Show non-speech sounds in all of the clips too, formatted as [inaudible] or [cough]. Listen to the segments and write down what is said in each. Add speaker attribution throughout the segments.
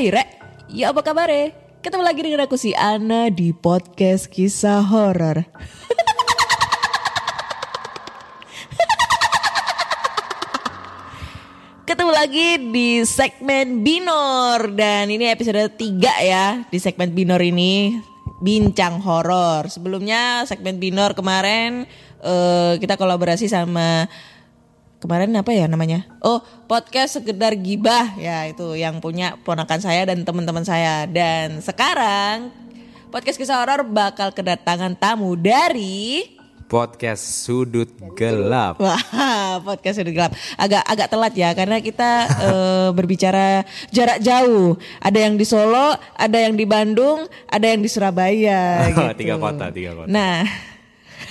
Speaker 1: Hai Rek, ya apa kabar Ketemu lagi dengan aku si Ana di podcast kisah horor. Ketemu lagi di segmen Binor dan ini episode 3 ya di segmen Binor ini bincang horor. Sebelumnya segmen Binor kemarin eh, kita kolaborasi sama kemarin apa ya namanya? Oh, podcast sekedar gibah ya itu yang punya ponakan saya dan teman-teman saya. Dan sekarang podcast kisah horor bakal kedatangan tamu dari
Speaker 2: Podcast Sudut Gelap.
Speaker 1: Wah, [laughs] podcast sudah gelap. Agak agak telat ya karena kita [laughs] eh, berbicara jarak jauh. Ada yang di Solo, ada yang di Bandung, ada yang di Surabaya. [laughs] gitu.
Speaker 2: Tiga kota, tiga kota.
Speaker 1: Nah,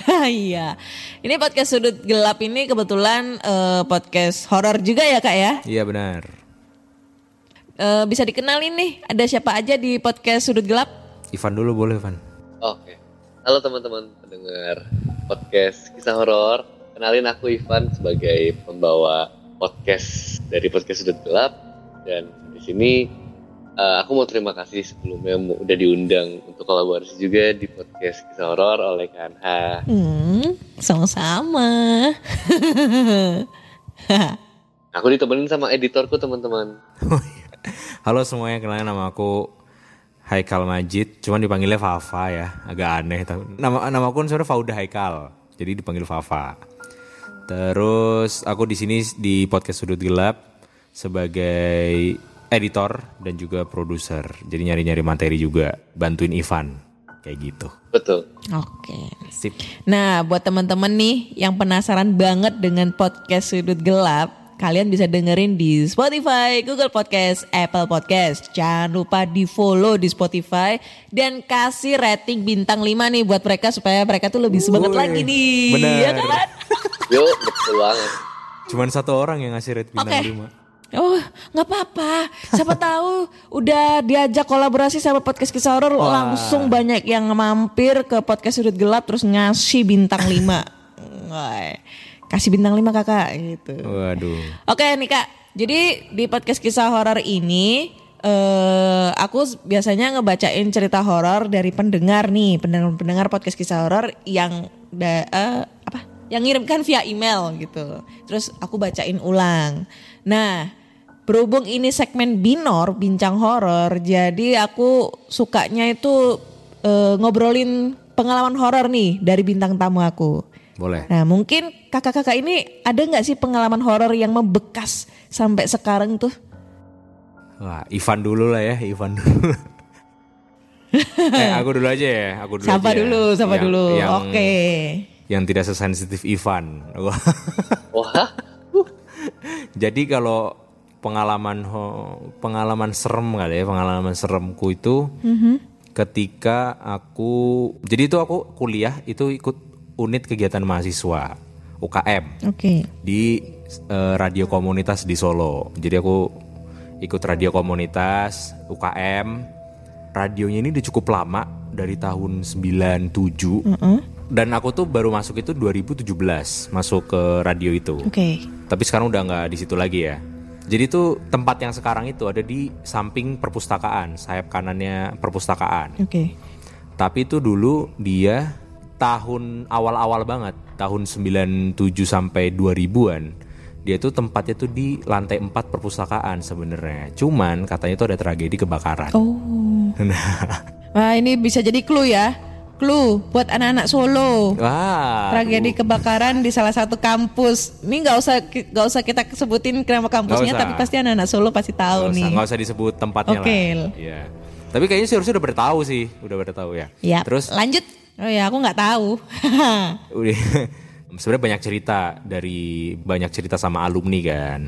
Speaker 1: [laughs] iya. Ini podcast sudut gelap ini kebetulan eh, podcast horor juga ya kak ya.
Speaker 2: Iya benar.
Speaker 1: Eh, bisa dikenalin nih, ada siapa aja di podcast sudut gelap?
Speaker 2: Ivan dulu boleh Ivan.
Speaker 3: Oke. Halo teman-teman pendengar podcast kisah horor. Kenalin aku Ivan sebagai pembawa podcast dari podcast Sudut Gelap dan di sini eh, aku mau terima kasih sebelumnya mau- udah diundang untuk kolaborasi juga di podcast kisah horor oleh Kanha.
Speaker 1: Hmm, sama-sama. [laughs]
Speaker 3: Aku ditemenin sama editorku teman-teman.
Speaker 2: Halo semuanya, kenalin nama aku Haikal Majid, cuman dipanggilnya Fafa ya, agak aneh. Nama nama aku sebenarnya Fauda Haikal, jadi dipanggil Fafa. Terus aku di sini di podcast Sudut Gelap sebagai editor dan juga produser. Jadi nyari-nyari materi juga, bantuin Ivan kayak gitu.
Speaker 3: Betul.
Speaker 1: Oke.
Speaker 2: Sip.
Speaker 1: Nah, buat teman-teman nih yang penasaran banget dengan podcast Sudut Gelap, kalian bisa dengerin di Spotify, Google Podcast, Apple Podcast. Jangan lupa di-follow di Spotify dan kasih rating bintang 5 nih buat mereka supaya mereka tuh lebih semangat lagi nih.
Speaker 2: bener.
Speaker 1: Ya kan?
Speaker 3: Yuk, betul banget.
Speaker 2: Cuman satu orang yang ngasih rate bintang
Speaker 1: Oke.
Speaker 2: 5.
Speaker 1: Oh, nggak apa-apa. Siapa [laughs] tahu udah diajak kolaborasi sama podcast kisah horor langsung banyak yang mampir ke podcast sudut gelap terus ngasih bintang 5. Wah, kasih bintang 5 Kakak gitu.
Speaker 2: Waduh.
Speaker 1: Oke nih Kak. Jadi di podcast kisah horor ini eh aku biasanya ngebacain cerita horor dari pendengar nih, pendengar-pendengar podcast kisah horor yang da, eh, apa? Yang ngirimkan via email gitu. Terus aku bacain ulang. Nah, berhubung ini segmen binor, bincang horor, jadi aku sukanya itu eh, ngobrolin pengalaman horor nih dari bintang tamu aku.
Speaker 2: Boleh.
Speaker 1: Nah mungkin kakak-kakak ini ada nggak sih pengalaman horor yang membekas sampai sekarang tuh?
Speaker 2: Wah, Ivan dulu lah ya, Ivan dulu. [laughs] eh, aku dulu aja ya, aku dulu
Speaker 1: Sapa
Speaker 2: aja.
Speaker 1: dulu, sapa
Speaker 2: Yang-
Speaker 1: dulu.
Speaker 2: yang-
Speaker 1: Oke.
Speaker 2: Yang tidak sesensitif Ivan. Wah. [laughs]
Speaker 3: Wah,
Speaker 2: Jadi kalau pengalaman pengalaman serem kali ya, pengalaman seremku itu
Speaker 1: Mm-hmm.
Speaker 2: ketika aku jadi itu aku kuliah itu ikut unit kegiatan mahasiswa. UKM
Speaker 4: Oke.
Speaker 2: di eh, radio komunitas di Solo. Jadi aku ikut radio komunitas UKM. Radionya ini udah cukup lama dari tahun 97. Dan aku tuh baru masuk itu 2017 masuk ke radio itu.
Speaker 4: Oke.
Speaker 2: Tapi sekarang udah nggak di situ lagi ya. Jadi tuh tempat yang sekarang itu ada di samping perpustakaan, sayap kanannya perpustakaan.
Speaker 4: Oke.
Speaker 2: Tapi itu dulu dia tahun awal-awal banget, tahun 97 sampai 2000-an. Dia tuh tempatnya tuh di lantai 4 perpustakaan sebenarnya. Cuman katanya tuh ada tragedi kebakaran.
Speaker 4: Oh. [laughs] Wah ini bisa jadi clue ya. Clue buat anak-anak Solo.
Speaker 2: Wah.
Speaker 4: Tragedi kebakaran di salah satu kampus. Ini nggak usah nggak usah kita sebutin nama kampusnya, tapi pasti anak-anak Solo pasti tahu
Speaker 2: Nggak
Speaker 4: nih.
Speaker 2: nggak usah disebut tempatnya
Speaker 4: Oke.
Speaker 2: lah. Iya. Tapi kayaknya sih harusnya udah pada tahu sih, udah pada tahu ya.
Speaker 4: Ya.
Speaker 2: Terus
Speaker 4: lanjut. Oh ya, aku nggak tahu. [laughs]
Speaker 2: sebenarnya banyak cerita dari banyak cerita sama alumni kan.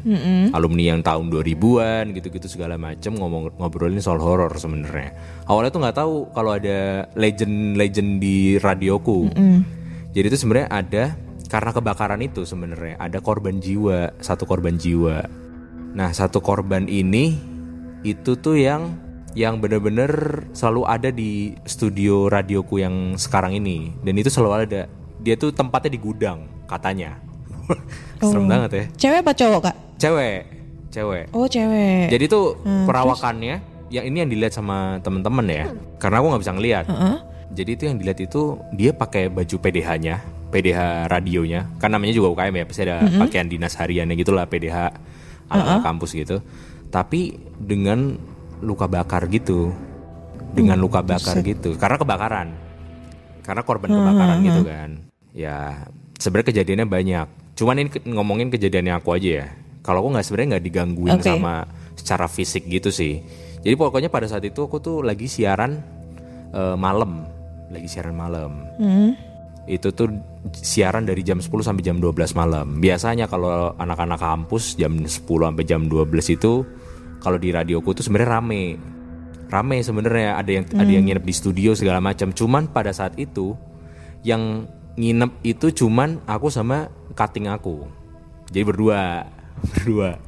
Speaker 2: Alumni yang tahun 2000-an gitu-gitu segala macem ngomong ngobrolin soal horor sebenarnya. Awalnya tuh nggak tahu kalau ada legend-legend di radioku. Jadi itu sebenarnya ada karena kebakaran itu sebenarnya ada korban jiwa satu korban jiwa. Nah satu korban ini itu tuh yang yang bener-bener selalu ada di studio radioku yang sekarang ini. Dan itu selalu ada dia tuh tempatnya di gudang katanya. [laughs] Serem banget ya.
Speaker 4: Cewek apa cowok kak?
Speaker 2: cewek cewek.
Speaker 4: Oh cewek.
Speaker 2: jadi tuh perawakannya yang ini yang dilihat sama temen-temen ya. Karena aku nggak bisa ngeliat. Jadi itu yang dilihat itu dia pakai baju PDH-nya PDH radionya. Kan namanya juga UKM ya pasti ada pakaian dinas hariannya gitulah PDH ala kampus gitu. Tapi dengan luka bakar gitu. Dengan luka bakar gitu. Karena kebakaran. Karena korban kebakaran gitu kan ya sebenarnya kejadiannya banyak cuman ini ngomongin kejadiannya aku aja ya kalau aku nggak sebenarnya nggak digangguin
Speaker 4: Oke.
Speaker 2: sama secara fisik gitu sih jadi pokoknya pada saat itu aku tuh lagi siaran eh, malam lagi siaran malam itu tuh siaran dari jam 10 sampai jam 12 malam. Biasanya kalau anak-anak kampus jam 10 sampai jam 12 itu kalau di radioku tuh sebenarnya rame. Rame sebenarnya ada yang ada yang nginep di studio segala macam. Cuman pada saat itu yang nginep itu cuman aku sama cutting aku. Jadi berdua, [laughs] berdua.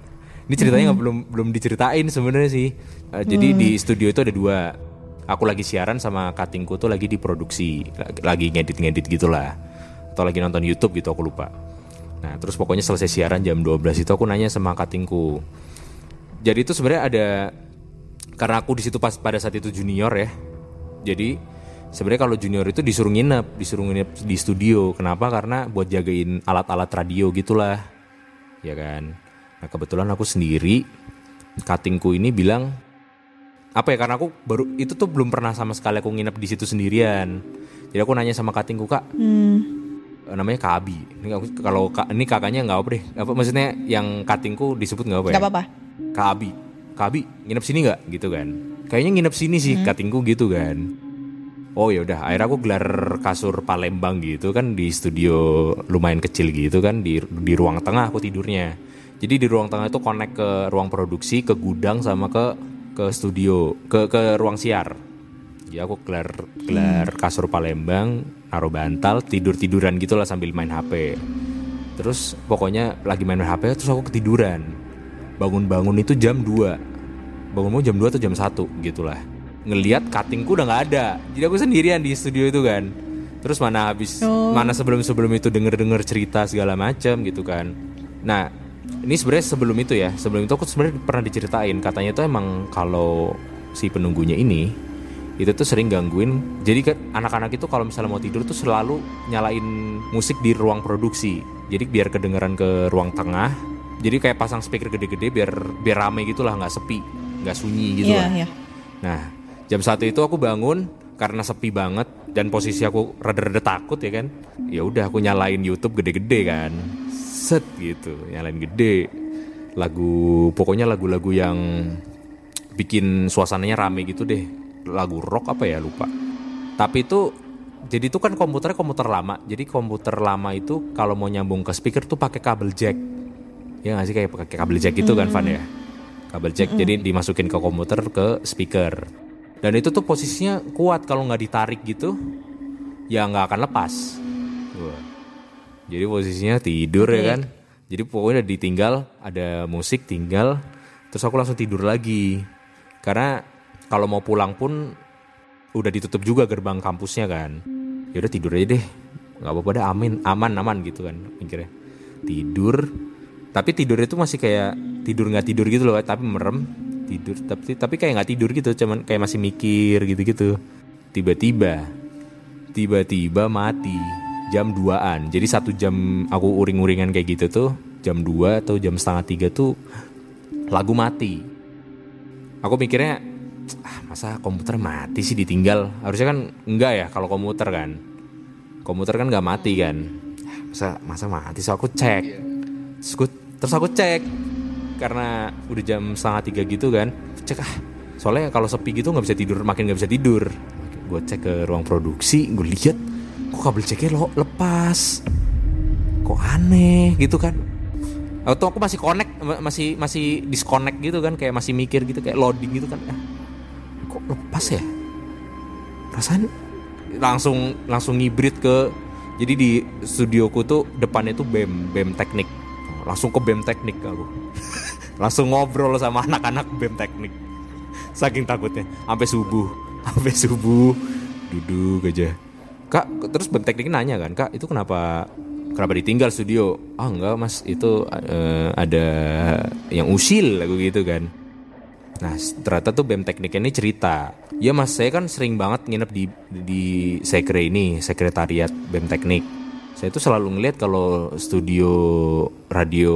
Speaker 2: Ini ceritanya nggak belum belum diceritain sebenarnya sih. Eh, Jadi di studio itu ada dua. Aku lagi siaran sama cuttingku tuh lagi diproduksi, lagi- lagi ngedit-ngedit gitulah. Atau lagi nonton YouTube gitu aku lupa. Nah, terus pokoknya selesai siaran jam 12 itu aku nanya sama cuttingku. Jadi itu sebenarnya ada karena aku di situ pas pada saat itu junior ya. Jadi sebenarnya kalau junior itu disuruh nginep, disuruh nginep di studio. Kenapa? Karena buat jagain alat-alat radio gitulah. Ya kan. Nah, kebetulan aku sendiri cuttingku ini bilang apa ya karena aku baru itu tuh belum pernah sama sekali aku nginep di situ sendirian. Jadi aku nanya sama cuttingku, "Kak, eh, namanya Kak Abi. Ini aku- kalau Kak- ini kakaknya nggak apa deh. Apa maksudnya yang cuttingku disebut nggak apa ya?
Speaker 4: Gak apa-apa.
Speaker 2: Kak Abi, Kak Abi nginep sini nggak gitu kan? Kayaknya nginep sini sih cuttingku gitu kan. Oh ya udah, akhirnya aku gelar kasur Palembang gitu kan di studio lumayan kecil gitu kan di di ruang tengah aku tidurnya. Jadi di ruang tengah itu connect ke ruang produksi, ke gudang sama ke ke studio, ke ke ruang siar. Ya aku gelar gelar kasur Palembang, naruh bantal, tidur tiduran gitulah sambil main HP. Terus pokoknya lagi main HP terus aku ketiduran. Bangun-bangun itu jam 2 Bangun-bangun jam 2 atau jam 1 gitulah Ngeliat cuttingku udah nggak ada. Jadi aku sendirian di studio itu kan. Terus mana habis Mana sebelum-sebelum itu denger-denger cerita segala macam gitu kan. Nah ini sebenarnya sebelum itu ya. Sebelum itu aku sebenarnya pernah diceritain Katanya tuh emang kalau si penunggunya ini itu tuh sering gangguin. Jadi kan anak-anak itu kalau misalnya mau tidur tuh selalu nyalain musik di ruang produksi. Jadi biar kedengeran ke ruang tengah. Jadi kayak pasang speaker gede-gede biar biar rame gitu lah nggak sepi nggak sunyi gitu
Speaker 4: Iya,
Speaker 2: lah.
Speaker 4: iya.
Speaker 2: nah jam satu itu aku bangun karena sepi banget dan posisi aku rada-rada takut ya kan. Ya udah aku nyalain YouTube gede-gede kan. Set gitu nyalain gede. Lagu pokoknya lagu-lagu yang bikin suasananya rame gitu deh. Lagu rock apa ya lupa. Tapi itu jadi itu kan komputernya komputer lama. Jadi komputer lama itu kalau mau nyambung ke speaker tuh pakai kabel jack. Ya nggak sih kayak pakai kabel jack itu kan Van ya? Kabel jack jadi dimasukin ke komputer ke speaker dan itu tuh posisinya kuat kalau nggak ditarik gitu ya nggak akan lepas Wah. Jadi posisinya tidur ya kan. Jadi pokoknya ditinggal, ada musik tinggal, terus aku langsung tidur lagi. Karena kalau mau pulang pun udah ditutup juga gerbang kampusnya kan. Ya udah tidur aja deh. nggak apa-apa dah amin, aman aman gitu kan mikirnya. Tidur, tapi tidur itu masih kayak tidur nggak tidur gitu loh, tapi merem tidur tapi tapi kayak nggak tidur gitu, cuman kayak masih mikir gitu-gitu. Tiba-tiba tiba-tiba mati jam 2an jadi satu jam aku uring-uringan kayak gitu tuh jam 2 atau jam setengah tiga tuh lagu mati. Aku mikirnya ah, masa komputer mati sih ditinggal? Harusnya kan enggak ya kalau komputer kan. Komputer kan nggak mati kan. Ah, masa masa mati so aku cek. Terus aku, terus aku cek karena udah jam setengah tiga gitu kan cek ah soalnya kalau sepi gitu nggak bisa tidur makin nggak bisa tidur. Gue cek ke ruang produksi gue lihat kok kabel ceknya lo lepas. Kok aneh gitu kan. Atau aku masih connect ma- masih masih disconnect gitu kan kayak masih mikir gitu kayak loading gitu kan. Eh, kok lepas ya? Perasaan langsung langsung ngibrit ke jadi di studioku tuh depannya tuh bem bem teknik. Langsung ke bem teknik aku [laughs] langsung ngobrol sama anak-anak bem teknik. Saking takutnya. Sampai subuh. [laughs] Sampai subuh. Duduk aja. Kak terus bem teknik nanya kan kak itu kenapa kenapa ditinggal studio? Ah enggak mas. Itu eh, ada yang usil lagu gitu kan. Nah ternyata tuh BEM Teknik ini cerita. Ya mas saya kan sering banget nginep di, di sekre ini Sekretariat BEM Teknik. Saya tuh selalu ngeliat kalau studio radio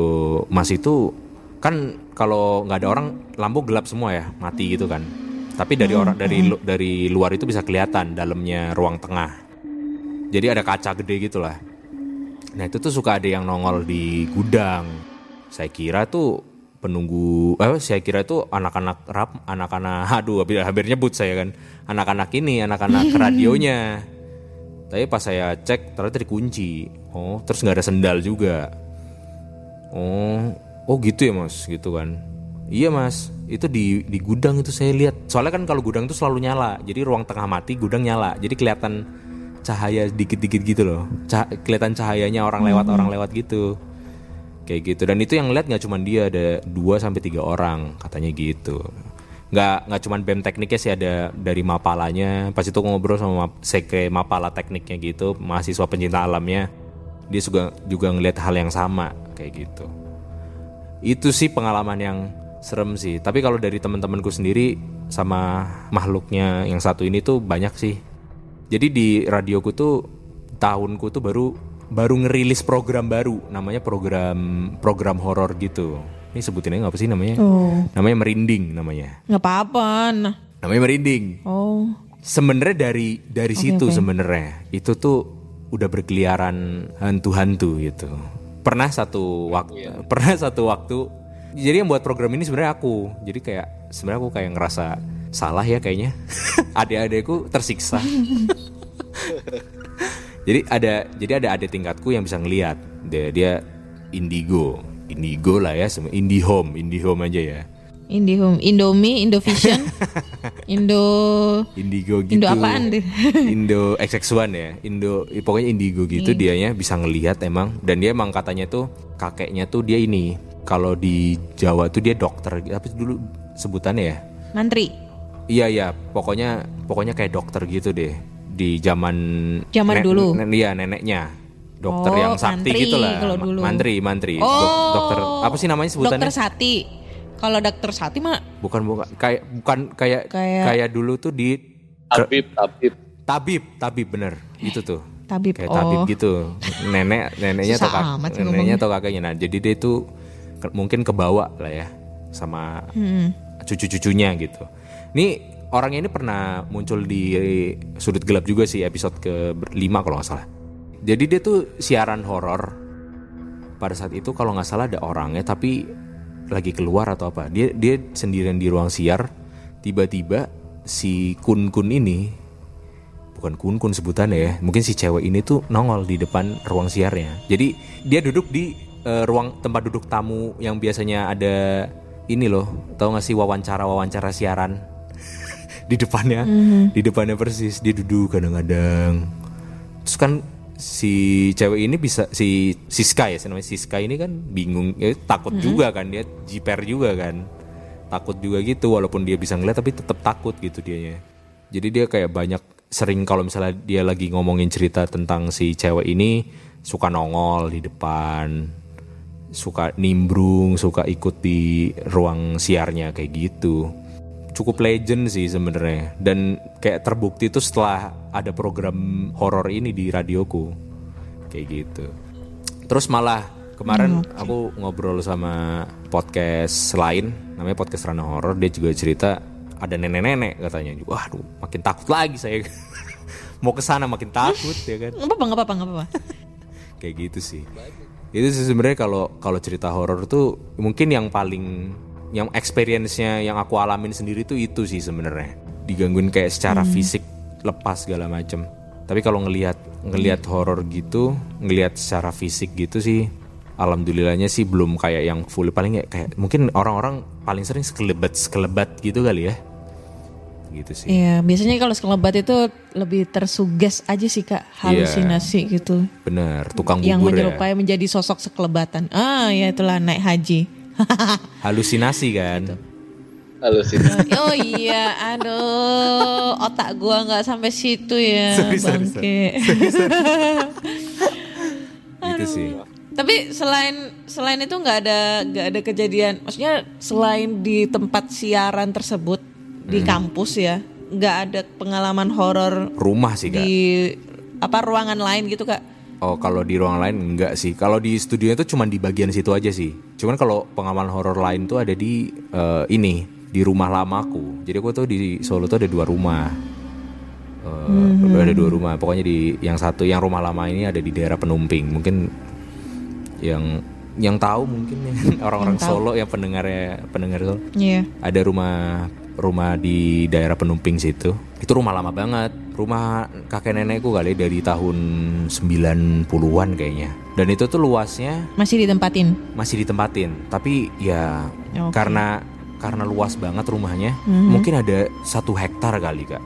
Speaker 2: mas itu Kan kalau nggak ada orang lampu gelap semua ya Mati gitu kan Tapi dari orang dari lu- dari luar itu bisa kelihatan dalamnya ruang tengah Jadi ada kaca gede gitu lah Nah itu tuh suka ada yang nongol di gudang. Saya kira tuh penunggu, eh saya kira tuh anak-anak rap, anak-anak, [laughs] aduh hampir, hampir nyebut saya kan, anak-anak ini, anak-anak [laughs] radionya. Tapi pas saya cek ternyata dikunci. Oh, terus nggak ada sendal juga. Oh, oh gitu ya mas, gitu kan. Iya mas, itu di di gudang itu saya lihat. Soalnya kan kalau gudang itu selalu nyala, jadi ruang tengah mati, gudang nyala. Jadi kelihatan cahaya dikit-dikit gitu loh. Cah- kelihatan cahayanya orang lewat orang lewat gitu. Kayak gitu. Dan itu yang lihat nggak cuma dia, ada 2 sampai tiga orang katanya gitu. Nggak nggak cuma bem tekniknya sih ada dari mapalanya. Pas itu ngobrol sama sekre mapala tekniknya gitu, mahasiswa pencinta alamnya. Dia juga juga ngelihat hal yang sama kayak gitu itu sih pengalaman yang serem sih. Tapi kalau dari teman-temanku sendiri sama makhluknya yang satu ini tuh banyak sih. Jadi di radioku tuh tahunku tuh baru baru ngerilis program baru, namanya program program horor gitu. Ini sebutinnya apa sih namanya?
Speaker 4: Oh,
Speaker 2: Namanya merinding namanya.
Speaker 4: nggak apa-apa.
Speaker 2: Namanya merinding.
Speaker 4: oh,
Speaker 2: Sebenarnya dari dari situ
Speaker 4: oke.
Speaker 2: sebenarnya itu tuh udah berkeliaran hantu-hantu gitu. Pernah satu waktu, [laughs] pernah satu waktu. Jadi yang buat program ini sebenarnya aku. Jadi kayak sebenarnya aku kayak ngerasa salah ya kayaknya. [laughs] Adik-adikku tersiksa. [laughs] jadi ada jadi ada adik tingkatku yang bisa ngelihat dia dia indigo, indigo lah ya, semua IndiHome, IndiHome aja ya.
Speaker 4: Indihome, Indomie, Indovision, [laughs] Indo,
Speaker 2: Indigo gitu. [laughs]
Speaker 4: Indo apaan deh?
Speaker 2: Indo XX1 ya. Indo pokoknya indigo gitu dianya bisa ngelihat emang dan dia emang katanya tuh kakeknya tuh dia ini kalau di Jawa tuh dia dokter apa sih dulu sebutannya ya?
Speaker 4: Mantri.
Speaker 2: Iya iya, pokoknya pokoknya kayak dokter gitu deh di zaman
Speaker 4: Zaman dulu?
Speaker 2: nen- Iya, neneknya. Dokter
Speaker 4: Oh,
Speaker 2: yang sakti
Speaker 4: mantri
Speaker 2: gitu lah. Mantri, mantri.
Speaker 4: Oh,
Speaker 2: Dok- dokter apa sih namanya sebutannya?
Speaker 4: Dokter Sati. Kalau dokter Sati mah
Speaker 2: Bukan bukan kayak bukan kayak
Speaker 4: Kayak-
Speaker 2: kayak dulu tuh di
Speaker 5: Tabib, tabib.
Speaker 2: Tabib, tabib bener. Itu tuh.
Speaker 4: tabib.
Speaker 2: Kayak
Speaker 4: oh,
Speaker 2: tabib gitu. Nenek, neneknya atau kak, neneknya atau kakeknya. Nah, jadi dia tuh ke- mungkin kebawa lah ya sama
Speaker 4: Hmm.
Speaker 2: cucu-cucunya gitu. Ini orangnya ini pernah muncul di sudut gelap juga sih episode ke 5 kalau nggak salah. Jadi dia tuh siaran horor. Pada saat itu kalau nggak salah ada orangnya tapi lagi keluar atau apa. Dia dia sendirian di ruang siar. Tiba-tiba si kun kun ini bukan kun kun sebutannya ya. Mungkin si cewek ini tuh nongol di depan ruang siarnya. Jadi dia duduk di eh, ruang tempat duduk tamu yang biasanya ada ini loh. Tahu nggak sih wawancara wawancara siaran [laughs] di depannya, di depannya persis dia duduk kadang-kadang. Terus kan si cewek ini bisa si Siska ya namanya Siska ini kan bingung ya, takut juga kan dia jiper juga kan. Takut juga gitu walaupun dia bisa ngeliat tapi tetap takut gitu dianya. Jadi dia kayak banyak sering kalau misalnya dia lagi ngomongin cerita tentang si cewek ini suka nongol di depan suka nimbrung suka ikut di ruang siarnya kayak gitu cukup legend sih sebenarnya. Dan kayak terbukti itu setelah ada program horor ini di radioku. Kayak gitu. Terus malah kemarin aku ngobrol sama podcast lain namanya podcast Rana Horor. Dia juga cerita ada nenek-nenek katanya wah aduh, makin takut lagi saya. [laughs] Mau ke sana makin takut ya kan?
Speaker 4: Nggak apa-apa, nggak apa-apa.
Speaker 2: kayak gitu sih. Itu sih sebenarnya kalau kalau cerita horor tuh mungkin yang paling yang experience-nya yang aku alamin sendiri tuh itu sih sebenarnya. Digangguin kayak secara fisik lepas segala macem. Tapi kalau ngelihat ngelihat horor gitu ngelihat secara fisik gitu sih alhamdulillahnya sih belum kayak yang full. Paling kayak, kayak mungkin orang-orang paling sering sekelebat sekelebat gitu kali ya. Gitu sih.
Speaker 4: Iya, biasanya kalau sekelebat itu lebih tersuges aja sih kak, halusinasi gitu.
Speaker 2: bener tukang
Speaker 4: Yang
Speaker 2: bubur ya.
Speaker 4: menyerupai menjadi sosok sekelebatan. Ah, ya itulah naik haji. [laughs]
Speaker 2: halusinasi kan?
Speaker 5: Halo sih.
Speaker 4: oh iya, aduh, otak gua nggak sampai situ ya,
Speaker 2: Sorry, sorry,
Speaker 4: bangke. [laughs]
Speaker 2: gitu sih.
Speaker 4: Tapi selain selain itu nggak ada nggak ada kejadian, maksudnya selain di tempat siaran tersebut di kampus ya, nggak ada pengalaman horor
Speaker 2: rumah sih kak.
Speaker 4: di apa ruangan lain gitu kak?
Speaker 2: Oh kalau di ruang lain enggak sih. Kalau di studio itu cuma di bagian situ aja sih. Cuman kalau pengalaman horor lain tuh ada di eh, ini di rumah lamaku. Jadi aku tuh di Solo tuh ada dua rumah. Eh, Ada dua rumah. Pokoknya di yang satu yang rumah lama ini ada di daerah Penumping. Mungkin yang yang tahu mungkin ya, [laughs] orang-orang Solo yang pendengarnya pendengar Solo
Speaker 4: Iya.
Speaker 2: ada rumah rumah di daerah Penumping situ. Itu rumah lama banget. Rumah kakek nenekku kali dari tahun 90-an kayaknya. Dan itu tuh luasnya
Speaker 4: Masih ditempatin.
Speaker 2: masih ditempatin. Tapi ya
Speaker 4: Oke.
Speaker 2: karena karena luas banget rumahnya, mungkin ada satu hektar kali kak.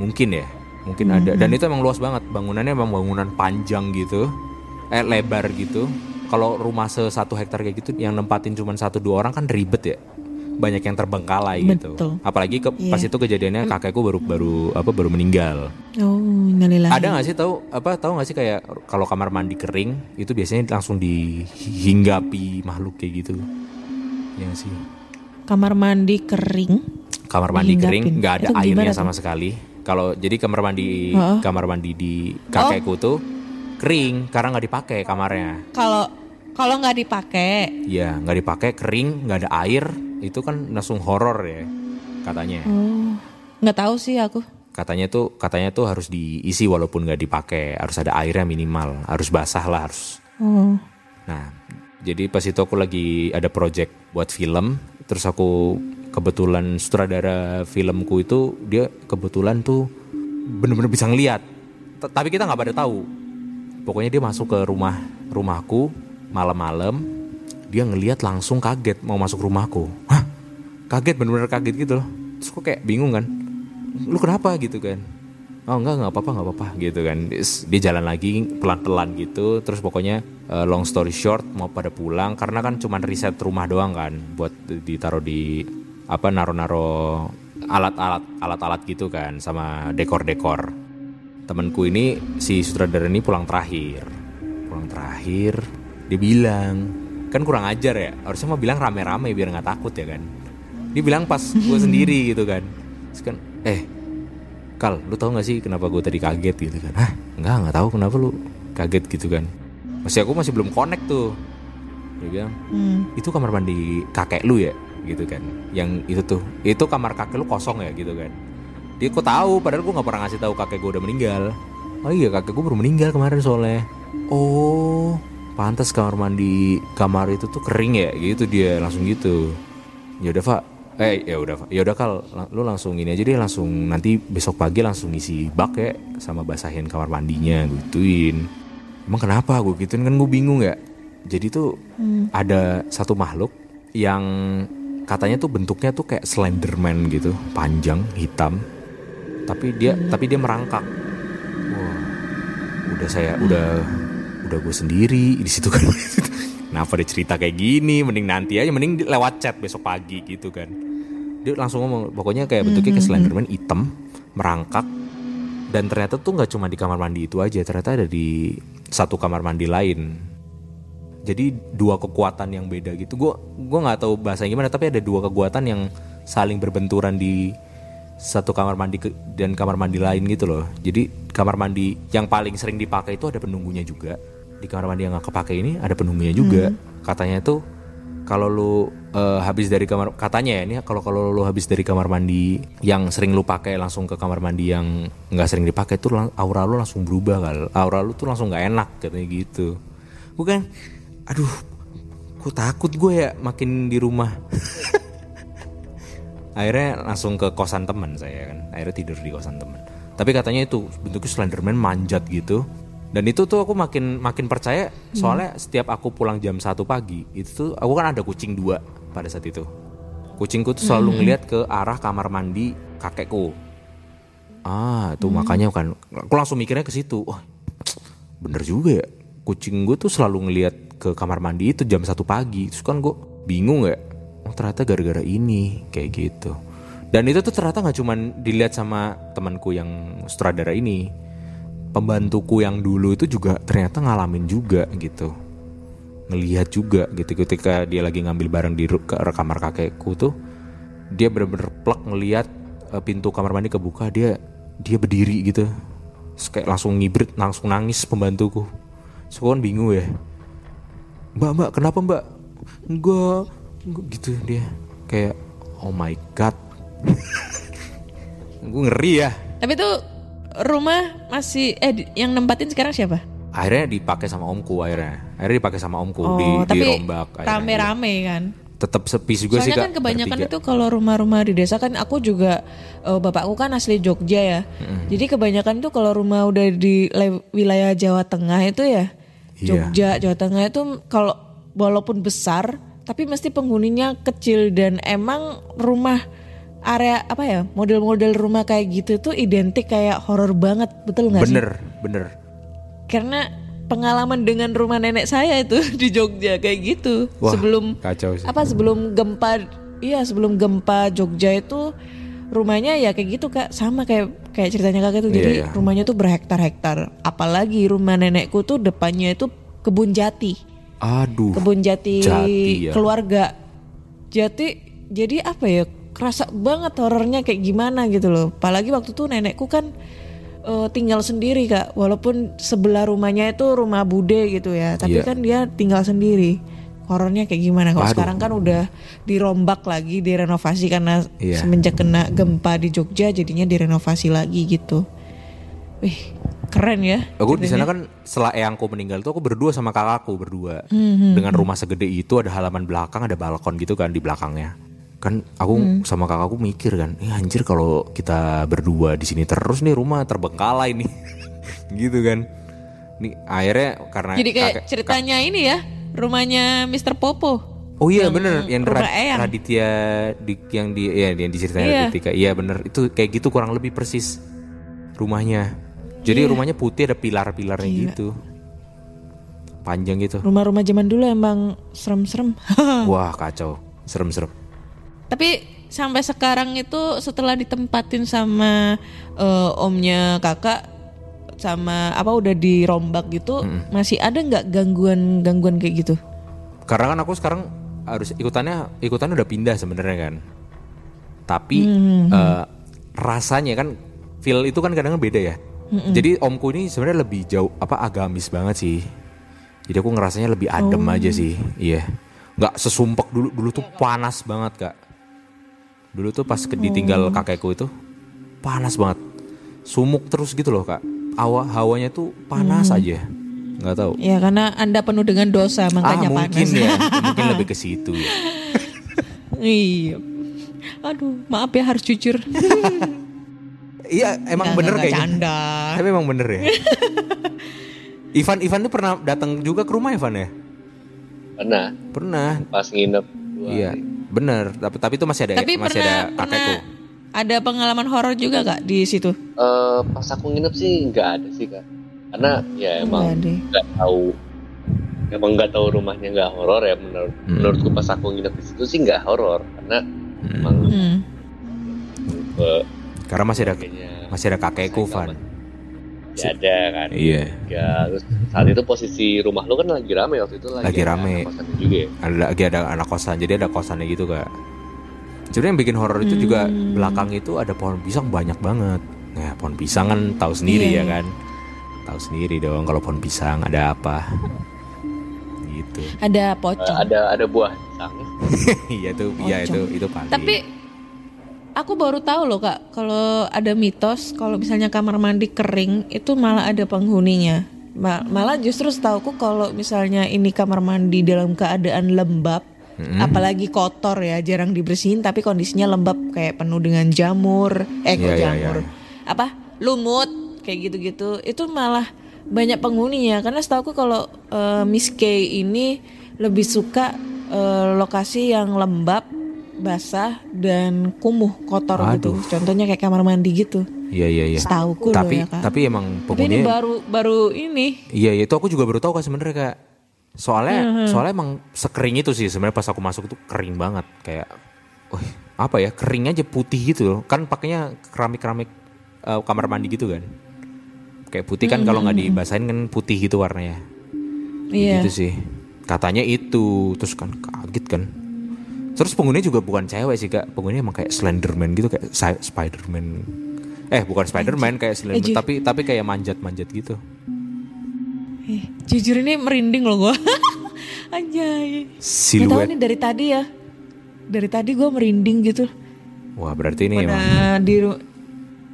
Speaker 2: Mungkin ya, mungkin ada. Dan itu emang luas banget. Bangunannya emang bangunan panjang gitu, eh lebar gitu. Kalau rumah se satu hektar kayak gitu, yang nempatin cuma satu dua orang kan ribet ya. Banyak yang terbengkalai gitu.
Speaker 4: Betul.
Speaker 2: Apalagi ke, pas
Speaker 4: Iya.
Speaker 2: itu kejadiannya kakekku baru baru apa baru meninggal.
Speaker 4: Oh, innalillahi.
Speaker 2: Ada nggak sih tahu apa tahu nggak sih kayak kalau kamar mandi kering itu biasanya langsung dihinggapi makhluk kayak gitu. Ya sih.
Speaker 4: Kamar mandi kering.
Speaker 2: Kamar mandi
Speaker 4: Dihinggapin.
Speaker 2: kering nggak ada
Speaker 4: Itu
Speaker 2: airnya
Speaker 4: tuh?
Speaker 2: sama sekali. Kalau jadi kamar mandi
Speaker 4: Heeh.
Speaker 2: kamar mandi di kakekku
Speaker 4: Oh.
Speaker 2: tuh kering karena nggak dipakai kamarnya.
Speaker 4: Kalau kalau nggak dipakai,
Speaker 2: Iya nggak dipakai kering nggak ada air itu kan langsung horor ya katanya.
Speaker 4: oh, nggak tahu sih aku.
Speaker 2: Katanya tuh katanya tuh harus diisi walaupun nggak dipakai harus ada airnya minimal harus basah lah harus
Speaker 4: Oh,
Speaker 2: Nah, jadi pas itu aku lagi ada project buat film, terus aku kebetulan sutradara filmku itu dia kebetulan tuh bener-bener bisa ngeliat. Tapi kita nggak pada tahu. Pokoknya dia masuk ke rumah rumahku malam-malam, dia ngeliat langsung kaget mau masuk rumahku. Hah? Kaget bener-bener kaget gitu loh. Terus kok kayak bingung kan? Lu kenapa gitu kan? Oh enggak enggak apa-apa enggak apa-apa gitu kan. Dia jalan lagi pelan-pelan gitu. Terus pokoknya eh, long story short mau pada pulang karena kan cuman riset rumah doang kan buat ditaruh di apa naro-naro alat-alat alat-alat gitu kan sama dekor-dekor. Temenku ini si sutradara ini pulang terakhir. Pulang terakhir dia bilang kan kurang ajar ya. Harusnya mau bilang rame-rame biar nggak takut ya kan. Dia bilang pas gue sendiri gitu kan. Terus kan eh Kal, lu tau gak sih kenapa gue tadi kaget gitu kan? Hah? Enggak, nggak tahu kenapa lu kaget gitu kan? Masih aku masih belum connect tuh. Dia bilang,
Speaker 4: hmm.
Speaker 2: itu kamar mandi kakek lu ya? Gitu kan? Yang itu tuh, itu kamar kakek lu kosong ya gitu kan? Dia kok tahu, padahal gue nggak pernah ngasih tahu kakek gue udah meninggal. Oh iya, kakek gue baru meninggal kemarin soalnya. Oh, pantas kamar mandi kamar itu tuh kering ya? Gitu dia langsung gitu. Ya udah, Pak. Eh, ya udah, Pak. Ya udah Kal, lu langsung ini aja deh langsung nanti besok pagi langsung isi bak ya sama basahin kamar mandinya gituin. Emang kenapa gue gituin kan gue bingung ya. Jadi tuh ada satu makhluk yang katanya tuh bentuknya tuh kayak Slenderman gitu, panjang, hitam. Tapi dia tapi dia merangkak. Wah. udah saya udah udah gue sendiri di situ kan. [laughs] Kenapa dia cerita kayak gini? Mending nanti aja mending di- lewat chat besok pagi gitu kan. Dia langsung ngomong pokoknya kayak bentuknya kayak Slenderman hitam merangkak dan ternyata tuh nggak cuma di kamar mandi itu aja ternyata ada di satu kamar mandi lain. Jadi dua kekuatan yang beda gitu gue gue nggak tahu bahasanya gimana tapi ada dua kekuatan yang saling berbenturan di satu kamar mandi ke- dan kamar mandi lain gitu loh. Jadi kamar mandi yang paling sering dipakai itu ada penunggunya juga di kamar mandi yang nggak kepake ini ada penunggunya juga. Katanya tuh kalau lu eh, habis dari kamar katanya ya ini kalau kalau lu habis dari kamar mandi yang sering lu pakai langsung ke kamar mandi yang nggak sering dipakai tuh lang- aura lu langsung berubah kal aura lu tuh langsung nggak enak katanya gitu. Bukan aduh kok takut gue ya makin di rumah. [laughs] Akhirnya langsung ke kosan teman saya kan akhirnya tidur di kosan teman tapi katanya itu bentuknya Slenderman manjat gitu dan itu tuh aku makin makin percaya soalnya setiap aku pulang jam 1 pagi itu tuh aku kan ada kucing dua pada saat itu. Kucingku tuh selalu ngeliat ke arah kamar mandi kakekku. Ah itu makanya kan aku langsung mikirnya ke situ wah bener juga ya kucing gue tuh selalu ngeliat ke kamar mandi itu jam satu pagi. Terus kan gue bingung ya oh ternyata gara-gara ini kayak gitu. Dan itu tuh ternyata nggak cuman dilihat sama temanku yang sutradara ini pembantuku yang dulu itu juga ternyata ngalamin juga gitu. Ngelihat juga gitu. Ketika dia lagi ngambil barang di kamar kakekku tuh dia bener-bener plek ngelihat eh, pintu kamar mandi kebuka dia dia berdiri gitu. Terus kayak langsung ngibrit langsung nangis pembantuku. So kan bingung ya. Mbak mbak kenapa mbak? Enggak. Gitu dia. Kayak oh my god. [laughs] Gue ngeri ya.
Speaker 1: Tapi tuh rumah masih eh yang nempatin sekarang siapa?
Speaker 2: akhirnya dipakai sama omku akhirnya akhirnya dipakai sama omku
Speaker 1: Oh,
Speaker 2: di
Speaker 1: tapi
Speaker 2: dirombak
Speaker 1: rame-rame kan.
Speaker 2: tetap sepi juga sih
Speaker 1: Soalnya
Speaker 2: kak
Speaker 1: kan kebanyakan
Speaker 2: bertiga.
Speaker 1: itu kalau rumah-rumah di desa kan aku juga eh, bapakku kan asli Jogja ya. Jadi kebanyakan itu kalau rumah udah di wilayah Jawa Tengah itu ya
Speaker 2: Iya.
Speaker 1: Jogja, Jawa Tengah itu kalau walaupun besar tapi mesti penghuninya kecil dan emang rumah area apa ya model-model rumah kayak gitu tuh identik kayak horor banget betul nggak sih?
Speaker 2: bener bener
Speaker 1: Karena pengalaman dengan rumah nenek saya itu [laughs] di Jogja kayak gitu
Speaker 2: Wah,
Speaker 1: sebelum
Speaker 2: kacau sih.
Speaker 1: apa sebelum gempa iya sebelum gempa Jogja itu rumahnya ya kayak gitu kak sama kayak kayak ceritanya kakak tuh
Speaker 2: Iya,
Speaker 1: jadi
Speaker 2: iya.
Speaker 1: rumahnya tuh berhektar-hektar apalagi rumah nenekku tuh depannya itu kebun jati
Speaker 2: aduh
Speaker 1: kebun jati,
Speaker 2: Jati, ya.
Speaker 1: keluarga jati jadi apa ya kerasa banget horornya kayak gimana gitu loh apalagi waktu tuh nenekku kan eh, tinggal sendiri kak walaupun sebelah rumahnya itu rumah bude gitu ya tapi
Speaker 2: Iya.
Speaker 1: kan dia tinggal sendiri horornya kayak gimana kalau sekarang kan udah dirombak lagi direnovasi karena
Speaker 2: Iya.
Speaker 1: semenjak kena gempa di Jogja jadinya direnovasi lagi gitu wih keren ya
Speaker 2: Aku di sana kan setelah eyangku meninggal tuh aku berdua sama kakakku berdua.
Speaker 1: Hmm,
Speaker 2: Dengan rumah segede itu ada halaman belakang, ada balkon gitu kan di belakangnya. Kan aku
Speaker 1: Hmm.
Speaker 2: sama kakakku mikir kan, eh anjir kalau kita berdua di sini terus nih rumah terbengkalai nih. [laughs] gitu kan. Nih akhirnya karena
Speaker 1: jadi kayak
Speaker 2: kakek-
Speaker 1: ceritanya ini ya rumahnya Mr. Popo
Speaker 2: Oh iya
Speaker 1: yang
Speaker 2: bener yang Rad-
Speaker 1: Eyang.
Speaker 2: Raditya di, yang di ya yang diceritain
Speaker 1: Iya.
Speaker 2: Raditya. Iya bener itu kayak gitu kurang lebih persis rumahnya. Jadi
Speaker 1: Iya.
Speaker 2: rumahnya putih ada pilar-pilarnya gitu. Panjang gitu.
Speaker 1: Rumah-rumah zaman dulu emang serem-serem. [laughs]
Speaker 2: Wah kacau, serem-serem.
Speaker 1: Tapi sampai sekarang itu setelah ditempatin sama eh, omnya kakak sama apa udah dirombak gitu, masih ada nggak gangguan-gangguan kayak gitu?
Speaker 2: Karena kan aku sekarang harus ikutannya ikutannya udah pindah sebenarnya kan. Tapi eh, rasanya kan feel itu kan kadang beda ya. Jadi omku ini sebenarnya lebih jauh apa agamis banget sih. Jadi aku ngerasanya lebih adem aja sih. Iya. nggak sesumpek dulu dulu tuh panas banget kak. Dulu tuh pas ditinggal kakekku itu panas banget. Sumuk terus gitu loh kak. Awa hawanya tuh panas aja. Nggak tahu.
Speaker 1: Ya karena anda penuh dengan dosa makanya
Speaker 2: ah mungkin
Speaker 1: panas.
Speaker 2: ya, [laughs] mungkin lebih ke situ ya.
Speaker 1: iya. Aduh, maaf ya harus jujur. [laughs]
Speaker 2: Iya, emang
Speaker 1: Nggak,
Speaker 2: bener
Speaker 1: nggak,
Speaker 2: kayaknya.
Speaker 1: canda.
Speaker 2: Tapi emang bener ya. [laughs] Ivan Ivan tuh pernah datang juga ke rumah Ivan ya?
Speaker 5: Pernah
Speaker 2: Pernah.
Speaker 5: pas nginep dua
Speaker 2: Iya,
Speaker 5: hari.
Speaker 2: Bener. Tapi tapi itu masih ada
Speaker 1: Tapi
Speaker 2: masih
Speaker 1: pernah
Speaker 2: ada
Speaker 1: pernah
Speaker 2: kakekku.
Speaker 1: ada pengalaman horor juga kak di situ?
Speaker 5: Eh, pas aku nginep sih nggak ada sih kak. karena ya emang nggak tahu emang nggak tahu rumahnya nggak horor ya menurut
Speaker 2: Hmm.
Speaker 5: menurutku pas aku nginep di situ sih nggak horor karena
Speaker 2: Hmm.
Speaker 5: emang
Speaker 1: Hmm.
Speaker 5: eh,
Speaker 2: Karena masih ada
Speaker 5: kayaknya
Speaker 2: masih ada kakekku, Van.
Speaker 5: Ya ada kan
Speaker 2: Iya.
Speaker 5: ya terus saat itu posisi rumah lu kan lagi rame waktu itu lagi,
Speaker 2: Lagi
Speaker 5: ada
Speaker 2: rame.
Speaker 5: anak kosan juga ya
Speaker 2: Ada lagi ada anak kosan, jadi ada kosannya gitu kak. Jadi yang bikin horor itu juga
Speaker 1: Hmm.
Speaker 2: belakang itu ada pohon pisang banyak banget. Nah pohon pisang kan tahu sendiri
Speaker 1: Iya,
Speaker 2: ya
Speaker 1: iya.
Speaker 2: kan. Tahu sendiri dong kalau pohon pisang ada apa. gitu.
Speaker 1: Ada pocong.
Speaker 5: ada ada buah pisangnya [laughs]
Speaker 2: Iya itu, iya itu itu paling.
Speaker 1: Tapi aku baru tahu loh kak, kalau ada mitos kalau misalnya kamar mandi kering itu malah ada penghuninya. Ma- malah justru setahuku kalau misalnya ini kamar mandi dalam keadaan lembab,
Speaker 2: Mm-mm.
Speaker 1: apalagi kotor ya, jarang dibersihin tapi kondisinya lembab kayak penuh dengan jamur, eh kok
Speaker 2: Iya, iya,
Speaker 1: jamur,
Speaker 2: iya.
Speaker 1: apa lumut kayak gitu-gitu, itu malah banyak penghuninya karena setahuku kalau eh, Miss K ini lebih suka eh, lokasi yang lembab, basah dan kumuh, kotor gitu.
Speaker 2: Aduh.
Speaker 1: Contohnya kayak kamar mandi gitu.
Speaker 2: Iya iya iya.
Speaker 1: Setahuku loh
Speaker 2: Tapi
Speaker 1: ya, Kak.
Speaker 2: tapi emang
Speaker 1: Tapi ini baru baru ini.
Speaker 2: Iya itu aku juga baru tahu kak sebenarnya kak. Soalnya
Speaker 1: Hmm.
Speaker 2: soalnya emang sekering itu sih sebenarnya pas aku masuk tuh kering banget kayak, wih apa ya kering aja putih gitu loh. Kan pakainya keramik keramik kamar mandi gitu kan. Kayak putih kan kalau nggak dibasahin kan putih gitu warnanya.
Speaker 1: Hmm. Iya.
Speaker 2: Gitu sih. Katanya itu terus kan kaget kan. Terus penghuninya juga bukan cewek sih kak. Penghuninya emang kayak Slenderman gitu kayak Spiderman. Eh bukan Spiderman kayak Slenderman
Speaker 1: Anjir.
Speaker 2: tapi tapi kayak manjat-manjat gitu.
Speaker 1: Eh, jujur ini merinding loh gue. [laughs] Anjay. Gak tahu
Speaker 2: Siluet.
Speaker 1: nih dari tadi ya. Dari tadi gue merinding gitu.
Speaker 2: Wah berarti ini emang
Speaker 1: di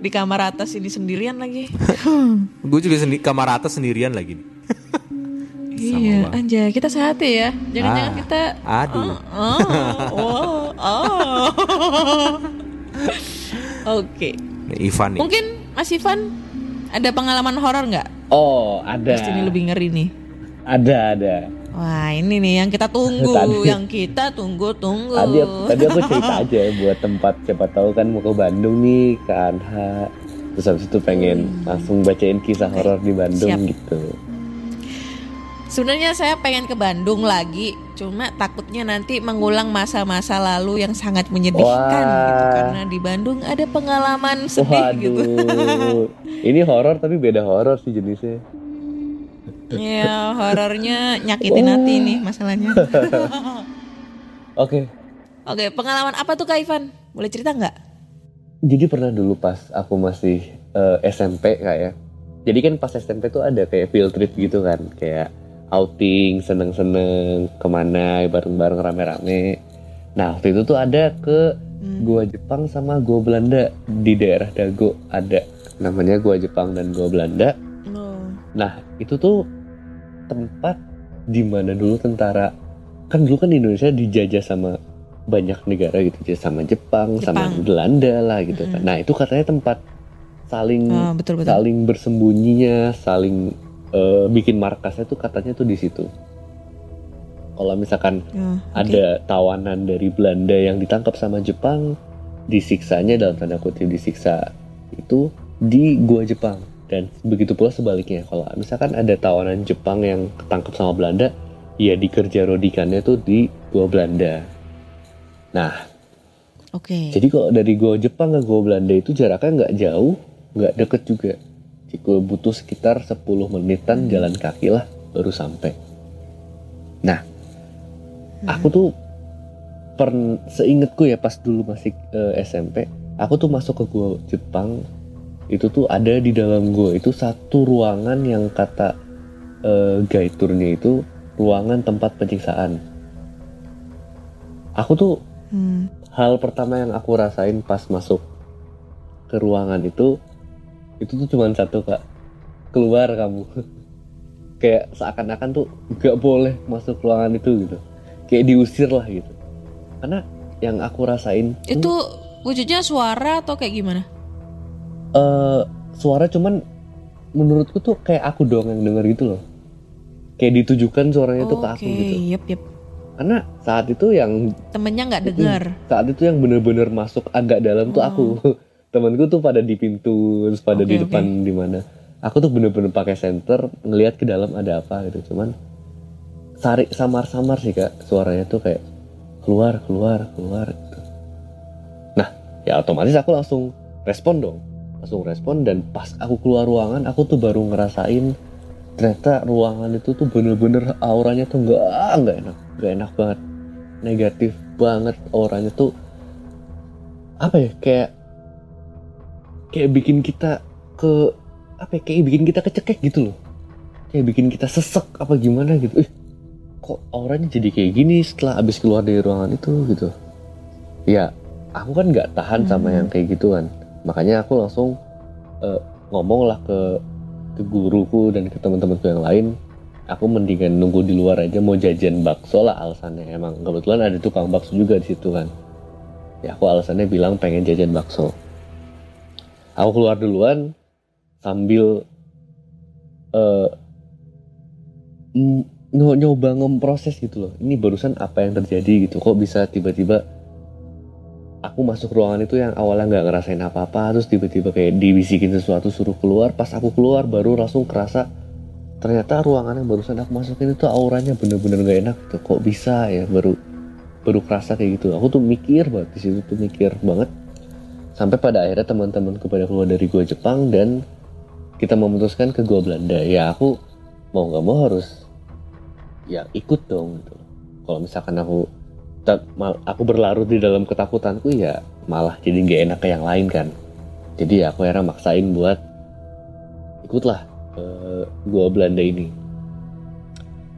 Speaker 1: di kamar atas ini sendirian lagi. [laughs]
Speaker 2: Gue juga sendi kamar atas sendirian lagi nih.
Speaker 1: Iya, anjay. Kita sehat ya. Jangan-jangan
Speaker 2: Ah,
Speaker 1: kita
Speaker 2: Aduh.
Speaker 1: Oh, oh, oh. [laughs] Oke.
Speaker 2: Nih, Ivan nih.
Speaker 1: Mungkin Mas Ivan ada pengalaman horor nggak?
Speaker 3: Oh, ada.
Speaker 1: Pasti ini lebih ngeri nih.
Speaker 3: Ada, ada.
Speaker 1: Wah ini nih yang kita tunggu, [laughs]
Speaker 3: Tadi-
Speaker 1: yang kita tunggu-tunggu.
Speaker 3: Tadi aku, tadi aku cerita aja ya buat tempat siapa tahu kan mau ke Bandung nih ke Anha. Terus habis itu pengen langsung bacain kisah horor di Bandung
Speaker 1: siap.
Speaker 3: gitu.
Speaker 1: Sebenarnya saya pengen ke Bandung lagi, cuma takutnya nanti mengulang masa-masa lalu yang sangat menyedihkan
Speaker 3: Wah.
Speaker 1: gitu karena di Bandung ada pengalaman sedih gitu.
Speaker 3: Waduh. [laughs] Ini horor tapi beda horor sih jenisnya.
Speaker 1: Ya, horornya nyakitin hati nih masalahnya. [laughs]
Speaker 3: Oke.
Speaker 1: Oke, pengalaman apa tuh Kak Ivan? Boleh cerita nggak?
Speaker 3: Jadi pernah dulu pas aku masih eh, SMP kayak. Jadi kan pas SMP tuh ada kayak field trip gitu kan, kayak outing, seneng-seneng ke mana bareng-bareng rame-rame. Nah waktu itu tuh ada ke gua Jepang sama gua Belanda di daerah Dago ada namanya gua Jepang dan gua Belanda.
Speaker 1: Oh.
Speaker 3: Nah itu tuh tempat di mana dulu tentara kan dulu kan Indonesia dijajah sama banyak negara gitu sama Jepang, sama
Speaker 1: Jepang.
Speaker 3: Belanda lah gitu kan. Nah itu katanya tempat saling
Speaker 1: Oh, betul betul.
Speaker 3: saling bersembunyinya, saling eh, bikin markasnya tuh katanya tuh di situ. Kalau misalkan
Speaker 1: Ya, oke.
Speaker 3: ada tawanan dari Belanda yang ditangkap sama Jepang, disiksanya dalam tanda kutip disiksa itu di gua Jepang dan begitu pula sebaliknya kalau misalkan ada tawanan Jepang yang ketangkep sama Belanda, ya dikerja rodikannya tuh di gua Belanda. Nah,
Speaker 1: Oke.
Speaker 3: jadi kalau dari gua Jepang ke gua Belanda itu jaraknya nggak jauh, nggak deket juga. Gua butuh sekitar 10 menitan jalan kaki lah baru sampai. Nah, aku tuh per seingetku ya pas dulu masih eh, SMP, aku tuh masuk ke gua Jepang itu tuh ada di dalam gua itu satu ruangan yang kata eh, guide tournya itu ruangan tempat penyiksaan. Aku tuh
Speaker 1: Hmm.
Speaker 3: hal pertama yang aku rasain pas masuk ke ruangan itu itu tuh cuma satu kak. Keluar kamu. [laughs] Kayak seakan-akan tuh gak boleh masuk ruangan itu gitu. Kayak diusir lah gitu. Karena yang aku rasain tuh,
Speaker 1: Itu wujudnya suara atau kayak gimana?
Speaker 3: eh, suara cuman menurutku tuh kayak aku doang yang denger gitu loh. Kayak ditujukan suaranya tuh ke aku gitu.
Speaker 1: yep, yep.
Speaker 3: karena saat itu yang
Speaker 1: Temennya nggak dengar.
Speaker 3: saat itu yang bener-bener masuk agak dalam tuh aku [laughs] temanku tuh pada di pintu terus pada
Speaker 1: Oke,
Speaker 3: di depan di mana. Aku tuh bener-bener pakai senter ngelihat ke dalam ada apa gitu. Cuman sari samar-samar sih kak suaranya tuh kayak keluar keluar keluar gitu. nah ya otomatis aku langsung respon dong. Langsung respon dan pas aku keluar ruangan aku tuh baru ngerasain ternyata ruangan itu tuh bener-bener auranya tuh nggak nggak enak nggak enak banget. Negatif banget auranya tuh apa ya kayak kayak bikin kita ke apa ya, kayak bikin kita kecekek gitu loh. Kayak bikin kita sesek apa gimana gitu. Ih, kok auranya jadi kayak gini setelah abis keluar dari ruangan itu gitu. Ya aku kan nggak tahan sama yang kayak gituan. Makanya aku langsung eh, ngomong lah ke ke guruku dan ke teman-temanku yang lain. Aku mendingan nunggu di luar aja mau jajan bakso lah alasannya. Emang kebetulan ada tukang bakso juga di situ kan. Ya aku alasannya bilang pengen jajan bakso aku keluar duluan sambil nyo- nyoba ngeproses gitu loh. Ini barusan apa yang terjadi gitu? Kok bisa tiba-tiba aku masuk ruangan itu yang awalnya nggak ngerasain apa-apa terus tiba-tiba kayak dibisikin sesuatu suruh keluar. Pas aku keluar baru langsung kerasa ternyata ruangan yang barusan aku masukin itu auranya bener-bener gak enak tuh kok bisa ya? Baru baru kerasa kayak gitu. Aku tuh mikir banget di situ tuh mikir banget sampai pada akhirnya teman-temanku pada keluar dari gua Jepang dan kita memutuskan ke gua Belanda. Ya aku mau nggak mau harus ya ikut dong gitu. Kalau misalkan aku aku berlarut di dalam ketakutanku ya malah jadi nggak enak ke yang lain kan. Jadi ya aku akhirnya maksain buat ikutlah ke gua Belanda ini.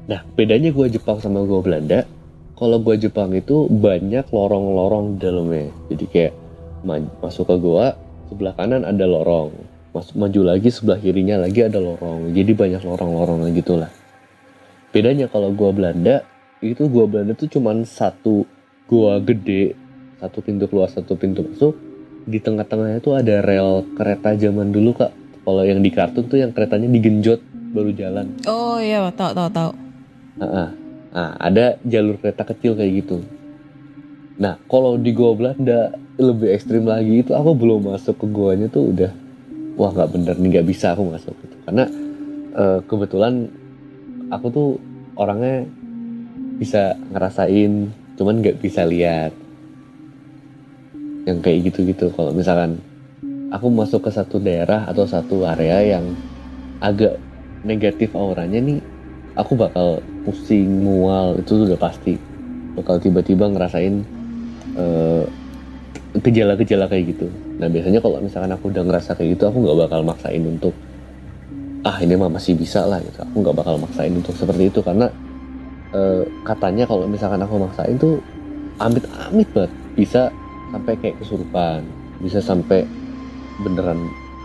Speaker 3: Nah bedanya gua Jepang sama gua Belanda kalau gua Jepang itu banyak lorong-lorong dalamnya. Jadi kayak masuk ke gua sebelah kanan ada lorong masuk maju lagi sebelah kirinya lagi ada lorong jadi banyak lorong-lorong gitu lah bedanya kalau gua Belanda itu gua Belanda tuh cuman satu gua gede satu pintu keluar satu pintu masuk di tengah-tengahnya tuh ada rel kereta zaman dulu kak kalau yang di kartun tuh yang keretanya digenjot baru jalan
Speaker 1: Oh iya, tahu tahu tahu.
Speaker 3: Ah, ah. Nah, ada jalur kereta kecil kayak gitu. Nah, kalau di gua Belanda lebih ekstrim lagi itu aku belum masuk ke goanya tuh udah wah nggak bener nih nggak bisa aku masuk gitu. Karena eh, kebetulan aku tuh orangnya bisa ngerasain, cuman nggak bisa lihat yang kayak gitu-gitu. Kalau misalkan aku masuk ke satu daerah atau satu area yang agak negatif auranya nih aku bakal pusing mual itu sudah pasti bakal tiba-tiba ngerasain eh, gejala-gejala kayak gitu. Nah biasanya kalau misalkan aku udah ngerasa kayak gitu aku nggak bakal maksain untuk ah ini mah masih bisa lah gitu. Aku nggak bakal maksain untuk seperti itu karena eh, katanya kalau misalkan aku maksain tuh amit-amit banget. Bisa sampai kayak kesurupan bisa sampai beneran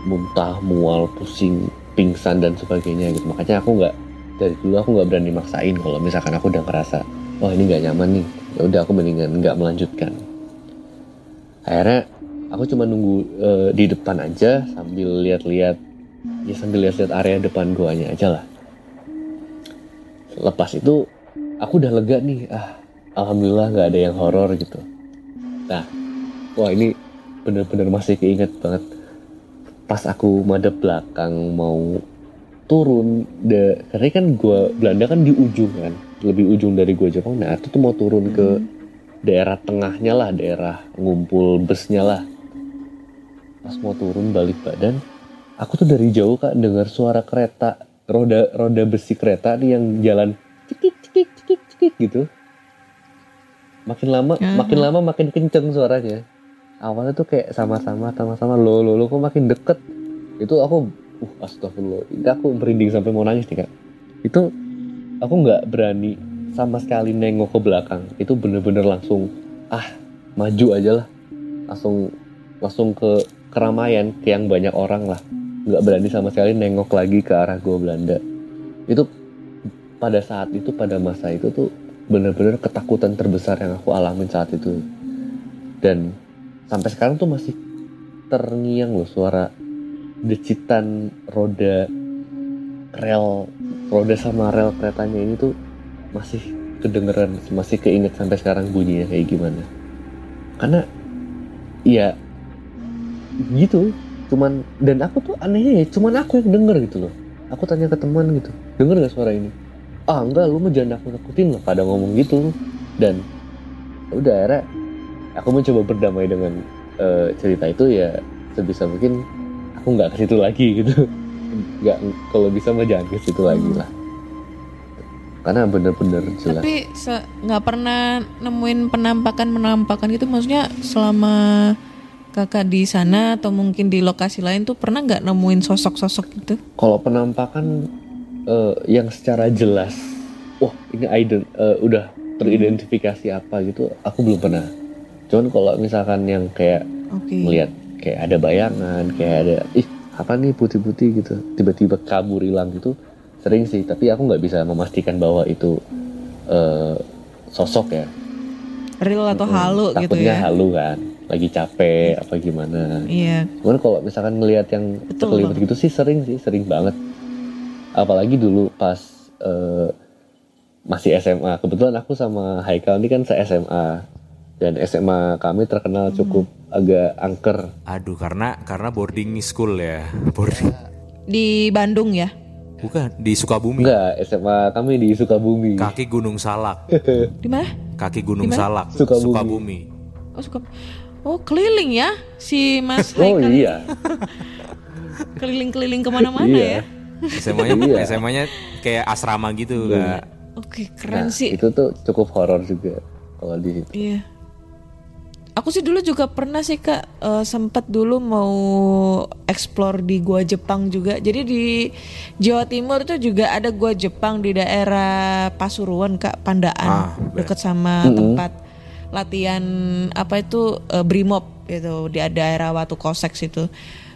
Speaker 3: muntah mual pusing pingsan dan sebagainya gitu. Makanya aku nggak dari dulu aku nggak berani maksain kalau misalkan aku udah ngerasa oh ini nggak nyaman nih. Ya udah aku mendingan nggak melanjutkan akhirnya aku cuma nunggu eh, di depan aja sambil lihat-lihat ya sambil lihat-lihat area depan guanya aja lah. Lepas itu aku udah lega nih. Ah alhamdulillah nggak ada yang horor gitu. Nah wah ini bener-bener masih keinget banget. Pas aku madep belakang mau turun de karena kan gua Belanda kan di ujung kan lebih ujung dari gua Jepang. Nah itu tuh mau turun ke daerah tengahnya lah daerah ngumpul busnya lah. Pas mau turun balik badan aku tuh dari jauh kak dengar suara kereta roda roda besi kereta nih yang jalan cikik cikik cikik cikik gitu. Makin lama makin lama makin kenceng suaranya. Awalnya tuh kayak sama-sama sama-sama lo lo lo kok makin deket? Itu aku uh astagfirullah. Itu aku merinding sampai mau nangis nih kak. Itu aku nggak berani sama sekali nengok ke belakang. Itu bener-bener langsung ah maju aja lah. Langsung langsung ke keramaian ke yang banyak orang lah. Nggak berani sama sekali nengok lagi ke arah gua Belanda. Itu pada saat itu pada masa itu tuh bener-bener ketakutan terbesar yang aku alamin saat itu. Dan sampai sekarang tuh masih terngiang loh suara decitan roda rel roda sama rel keretanya ini tuh masih kedengeran masih keinget sampai sekarang bunyinya kayak gimana. Karena ya gitu. Cuman dan aku tuh anehnya ya cuman aku yang denger gitu loh. Aku tanya ke teman gitu denger gak suara ini? Ah enggak lu mah jangan nakut nakutin lah pada ngomong gitu dan ya udah akhirnya aku mencoba berdamai dengan eh, cerita itu ya sebisa mungkin aku nggak ke situ lagi gitu. [laughs] Nggak kalau bisa mah jangan ke situ lagi lah karena bener-bener jelas
Speaker 1: Tapi nggak pernah nemuin penampakan penampakan gitu maksudnya selama kakak di sana atau mungkin di lokasi lain tuh pernah nggak nemuin sosok-sosok gitu?
Speaker 3: kalau penampakan eh, yang secara jelas wah ini ident eh, udah teridentifikasi apa gitu aku belum pernah cuman kalau misalkan yang kayak
Speaker 1: Oke.
Speaker 3: melihat kayak ada bayangan kayak ada ih apa nih putih-putih gitu tiba-tiba kabur hilang gitu sering sih tapi aku nggak bisa memastikan bahwa itu eh, sosok ya
Speaker 1: Real atau halu gitu
Speaker 3: takutnya
Speaker 1: ya?
Speaker 3: halu kan lagi capek apa gimana
Speaker 1: Iya.
Speaker 3: Cuman kalau misalkan ngelihat yang
Speaker 1: Bang.
Speaker 3: gitu sih sering sih, sering banget. Apalagi dulu pas eh, masih SMA. Kebetulan aku sama Haikal ini kan se-SMA. Dan SMA kami terkenal cukup agak angker.
Speaker 2: Aduh karena karena boarding school ya. Boarding.
Speaker 1: Di Bandung ya?
Speaker 2: Bukan di Sukabumi.
Speaker 3: Enggak, SMA kami di Sukabumi.
Speaker 2: Kaki Gunung Salak. [laughs]
Speaker 1: Di mana?
Speaker 2: Kaki Gunung
Speaker 1: Di mana?
Speaker 2: Salak.
Speaker 3: Sukabumi.
Speaker 2: Sukabumi.
Speaker 1: Oh suka. Oh keliling ya si Mas
Speaker 3: Oh
Speaker 1: Haikal.
Speaker 3: iya, [laughs]
Speaker 1: Keliling-keliling ke mana-mana
Speaker 3: Iya.
Speaker 1: ya?
Speaker 2: SMA-nya
Speaker 3: Iya.
Speaker 2: SMA-nya kayak asrama gitu kak.
Speaker 1: Oke
Speaker 3: nah
Speaker 1: keren sih.
Speaker 3: itu tuh cukup horor juga kalau di situ.
Speaker 1: Iya. Aku sih dulu juga pernah sih kak eh, sempat dulu mau explore di gua Jepang juga. Jadi di Jawa Timur itu juga ada gua Jepang di daerah Pasuruan kak Pandaan
Speaker 2: Ah,
Speaker 1: deket sama tempat latihan apa itu eh, Brimob gitu di daerah Watu Kosek situ.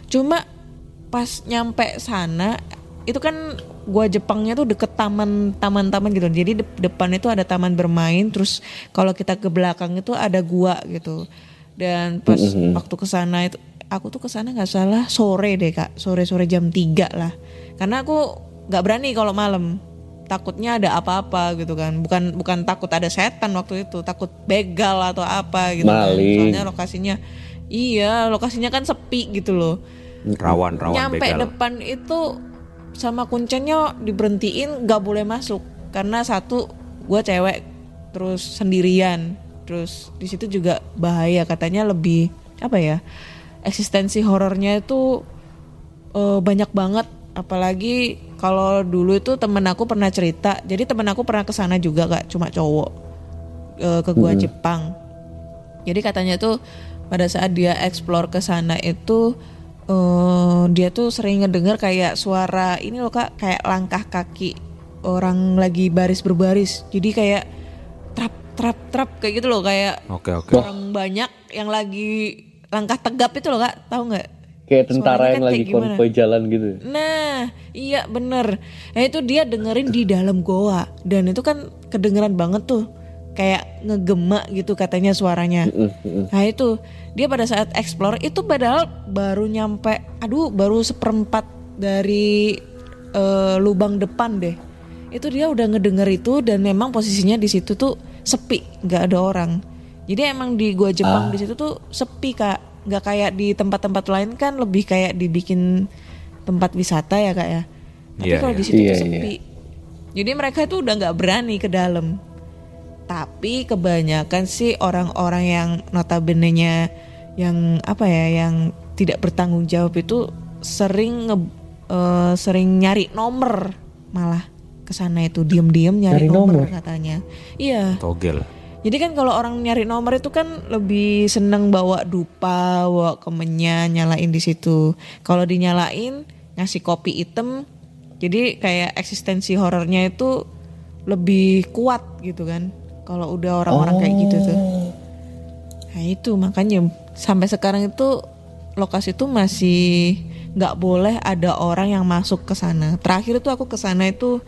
Speaker 1: Cuma pas nyampe sana itu kan gua Jepangnya tuh deket taman taman-taman gitu. Jadi de- depan itu ada taman bermain terus kalau kita ke belakang itu ada gua gitu. Dan pas waktu ke sana itu aku tuh ke sana nggak salah sore deh kak. Sore sore jam 3 lah. Karena aku nggak berani kalau malam. Takutnya ada apa-apa gitu kan. Bukan bukan takut ada setan waktu itu. Takut begal atau apa gitu kan.
Speaker 3: Maling.
Speaker 1: soalnya lokasinya iya lokasinya kan sepi gitu loh.
Speaker 2: Rawan rawan
Speaker 1: nyampe
Speaker 2: begal.
Speaker 1: depan itu sama kuncinya diberhentiin nggak boleh masuk. Karena satu gue cewek terus sendirian. Terus di situ juga bahaya katanya lebih apa ya eksistensi horornya itu eh, banyak banget. Apalagi kalau dulu itu temen aku pernah cerita jadi temen aku pernah ke sana juga kak cuma cowok eh, ke gua Jepang. Jadi katanya tuh pada saat dia explore ke sana itu eh, dia tuh sering ngedengar kayak suara ini loh kak kayak langkah kaki orang lagi baris berbaris jadi kayak trap trap trap kayak gitu loh kayak
Speaker 2: Oke oke.
Speaker 1: orang banyak yang lagi langkah tegap itu loh kak tahu nggak
Speaker 3: Kayak tentara
Speaker 1: Suaranya
Speaker 3: yang
Speaker 1: kan
Speaker 3: lagi konvoy jalan gitu.
Speaker 1: Nah, iya bener. Nah itu dia dengerin di dalam goa dan itu kan kedengeran banget tuh, kayak ngegema gitu katanya suaranya. Nah itu dia pada saat explore itu padahal baru nyampe, aduh baru seperempat dari eh, lubang depan deh. Itu dia udah ngedenger itu dan memang posisinya di situ tuh sepi, nggak ada orang. Jadi emang di gua Jepang di situ tuh sepi kak, nggak kayak di tempat-tempat lain kan lebih kayak dibikin tempat wisata ya kak ya. Tapi
Speaker 2: Iya,
Speaker 1: kalau
Speaker 2: iya.
Speaker 1: di situ
Speaker 3: Iya,
Speaker 1: tuh
Speaker 3: iya.
Speaker 1: sepi. Jadi mereka itu udah nggak berani ke dalam. Tapi kebanyakan sih orang-orang yang notabene-nya yang apa ya, yang tidak bertanggung jawab itu sering nge, eh, sering nyari nomor malah ke sana itu diem-diem nyari,
Speaker 3: Nyari
Speaker 1: nomor,
Speaker 3: nomor?
Speaker 1: katanya. Iya.
Speaker 2: Togel.
Speaker 1: Jadi kan kalau orang nyari nomor itu kan lebih seneng bawa dupa, bawa kemenyan, nyalain di situ. Kalau dinyalain ngasih kopi hitam, jadi kayak eksistensi horornya itu lebih kuat gitu kan. Kalau udah orang-orang kayak gitu tuh. Nah itu makanya sampai sekarang itu lokasi itu masih nggak boleh ada orang yang masuk ke sana. Terakhir itu aku ke sana itu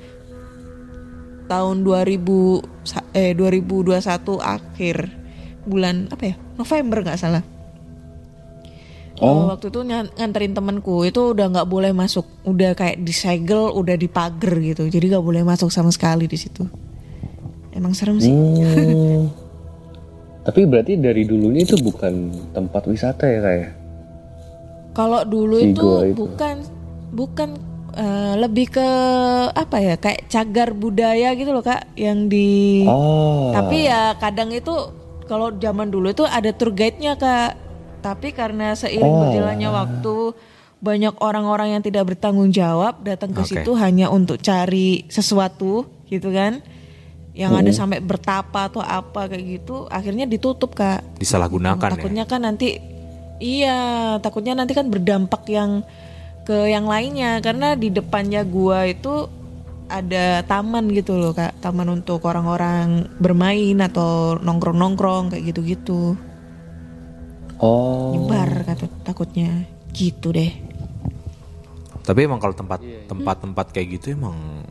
Speaker 1: tahun 2000 sa- eh 2021 akhir bulan apa ya November nggak salah
Speaker 3: Oh.
Speaker 1: Waktu itu nganterin temanku itu udah nggak boleh masuk udah kayak disegel udah dipager gitu jadi nggak boleh masuk sama sekali di situ emang serem sih
Speaker 3: Hmm. Tapi berarti dari dulunya itu bukan tempat wisata ya kayak?
Speaker 1: Kalau dulu
Speaker 3: Si
Speaker 1: itu,
Speaker 3: itu.
Speaker 1: bukan bukan eh, lebih ke apa ya kayak cagar budaya gitu loh kak yang di
Speaker 3: Oh.
Speaker 1: tapi ya kadang itu kalau zaman dulu itu ada tour guide-nya kak tapi karena seiring
Speaker 3: Oh.
Speaker 1: berjalannya waktu banyak orang-orang yang tidak bertanggung jawab datang ke
Speaker 2: Oke.
Speaker 1: situ hanya untuk cari sesuatu gitu kan yang ada sampai bertapa atau apa kayak gitu akhirnya ditutup kak.
Speaker 2: Disalahgunakan ya.
Speaker 1: takutnya kan nanti iya takutnya nanti kan berdampak yang ke yang lainnya. Karena di depannya gua itu ada taman gitu loh kak. Taman untuk orang-orang bermain atau nongkrong-nongkrong kayak gitu-gitu.
Speaker 3: Oh.
Speaker 1: nyebar kata takutnya. Gitu deh.
Speaker 2: Tapi emang kalau tempat tempat-tempat kayak gitu emang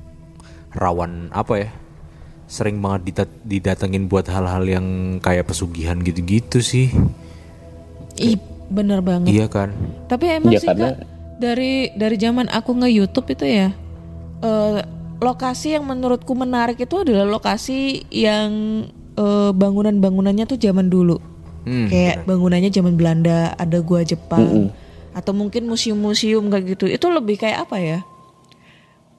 Speaker 2: rawan apa ya? Sering banget didat- didatengin buat hal-hal yang kayak pesugihan gitu-gitu sih.
Speaker 1: ih bener banget.
Speaker 2: Iya kan?
Speaker 1: Tapi emang
Speaker 3: Ya,
Speaker 1: sih
Speaker 3: karena-
Speaker 1: kak dari dari zaman aku nge YouTube itu ya eh, lokasi yang menurutku menarik itu adalah lokasi yang eh, bangunan-bangunannya tuh zaman dulu.
Speaker 2: Hmm,
Speaker 1: kayak bangunannya zaman Belanda ada gua Jepang atau mungkin museum-museum kayak gitu. Itu lebih kayak apa ya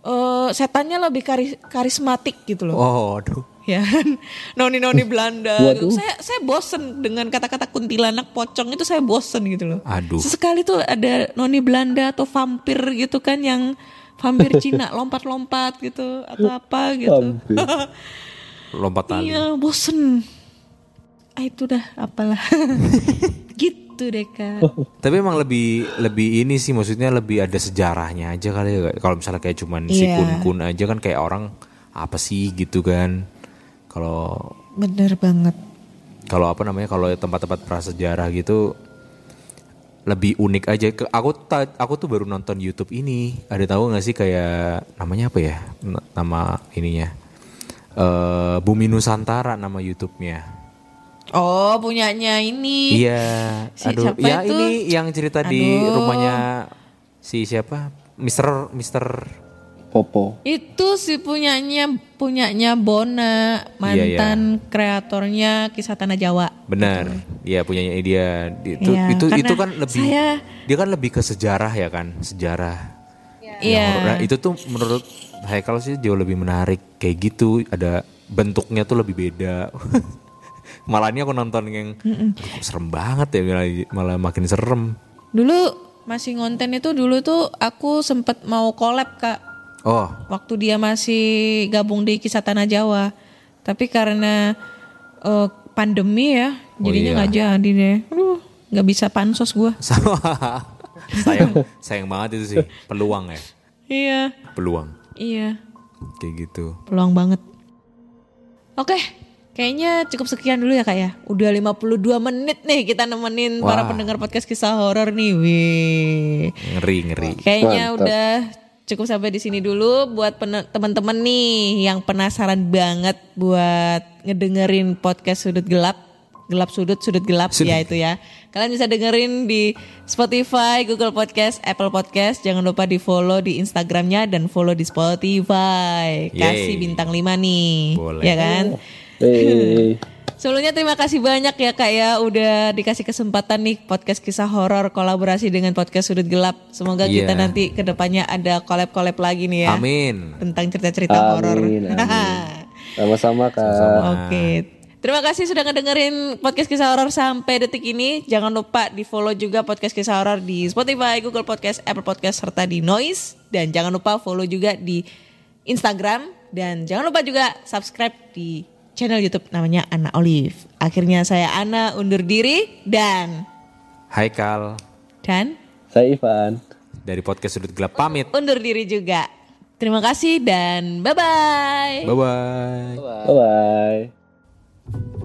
Speaker 1: Eh setannya lebih karis- karismatik gitu loh
Speaker 2: Oh, aduh.
Speaker 1: ya kan? noni-noni Belanda gitu.
Speaker 3: Waduh.
Speaker 1: saya saya bosen dengan kata-kata kuntilanak pocong itu saya bosen gitu loh
Speaker 2: Aduh.
Speaker 1: sesekali tuh ada noni Belanda atau vampir gitu kan yang vampir Cina [laughs] lompat-lompat gitu atau apa gitu. [laughs]
Speaker 2: Lompat tali.
Speaker 1: iya bosen ah itu dah apalah [laughs] gitu deh kak
Speaker 2: Tapi emang lebih lebih ini sih maksudnya lebih ada sejarahnya aja kali ya. Kalau misalnya kayak cuman si
Speaker 1: Iya.
Speaker 2: kun-kun aja kan kayak orang apa sih gitu kan. Kalau
Speaker 1: bener banget
Speaker 2: kalau apa namanya kalau tempat-tempat prasejarah gitu lebih unik aja. Aku ta- aku tuh baru nonton YouTube ini. Ada tahu nggak sih kayak namanya apa ya? Nama ininya. eh Bumi Nusantara nama YouTube-nya.
Speaker 1: Oh punyanya ini
Speaker 2: Iya.
Speaker 1: Si
Speaker 2: Aduh,
Speaker 1: siapa
Speaker 2: ya
Speaker 1: itu?
Speaker 2: ini yang cerita di
Speaker 1: Aduh.
Speaker 2: rumahnya si siapa? Mister Mister
Speaker 3: Popo.
Speaker 1: Itu sih punyanya punyanya Bona, mantan kreatornya kisah tanah Jawa.
Speaker 2: Benar. Iya punyanya dia. Itu
Speaker 1: Iya,
Speaker 2: itu itu kan lebih
Speaker 1: saya-
Speaker 2: dia kan lebih ke sejarah ya kan, sejarah.
Speaker 1: Iya.
Speaker 2: Nah, itu tuh menurut Haikal sih jauh lebih menarik kayak gitu. Ada bentuknya tuh lebih beda. [laughs] malah ini aku nonton yang "Aduh, kok serem banget ya malah, malah makin serem.
Speaker 1: Dulu masih ngonten itu dulu tuh aku sempet mau collab kak
Speaker 2: Oh,
Speaker 1: waktu dia masih gabung di kisah tanah Jawa. Tapi karena eh, pandemi ya,
Speaker 2: Oh
Speaker 1: jadinya
Speaker 2: iya.
Speaker 1: nggak jadi deh. Aduh, nggak bisa pansos gua. [laughs]
Speaker 2: sama. sayang sayang banget itu sih. Peluang ya,
Speaker 1: Iya,
Speaker 2: peluang
Speaker 1: iya,
Speaker 2: kayak gitu.
Speaker 1: peluang banget. Oke, kayaknya cukup sekian dulu ya kak ya. Udah 52 menit nih kita nemenin para
Speaker 2: Wah.
Speaker 1: pendengar podcast kisah horor nih. Wih.
Speaker 2: Ngeri ngeri.
Speaker 1: Kayaknya
Speaker 3: Mantap.
Speaker 1: udah cukup sampai di sini dulu buat teman-teman nih yang penasaran banget buat ngedengerin podcast sudut gelap gelap sudut sudut gelap
Speaker 2: Sudut.
Speaker 1: ya itu ya kalian bisa dengerin di Spotify Google Podcast Apple Podcast jangan lupa di follow di Instagramnya dan follow di Spotify kasih
Speaker 2: Yeay.
Speaker 1: bintang 5 nih
Speaker 2: Boleh.
Speaker 1: ya kan
Speaker 3: Hey. [laughs]
Speaker 1: Sebelumnya terima kasih banyak ya kak ya udah dikasih kesempatan nih podcast kisah horor kolaborasi dengan podcast sudut gelap. Semoga
Speaker 2: Iya.
Speaker 1: kita nanti ke depannya ada collab-collab lagi nih ya
Speaker 2: Amin.
Speaker 1: tentang cerita-cerita horor. [laughs]
Speaker 3: Sama-sama kak.
Speaker 1: Oke. Terima kasih sudah ngedengerin podcast kisah horor sampai detik ini. Jangan lupa di follow juga podcast kisah horor di Spotify, Google Podcast, Apple Podcast serta di Noise dan jangan lupa follow juga di Instagram dan jangan lupa juga subscribe di channel YouTube namanya Ana Olive. Akhirnya saya Ana undur diri dan
Speaker 2: Haikal
Speaker 1: dan
Speaker 3: Saya Ivan.
Speaker 2: dari podcast sudut gelap pamit.
Speaker 1: undur diri juga. Terima kasih dan bye bye.
Speaker 2: Bye bye.
Speaker 3: Bye-bye.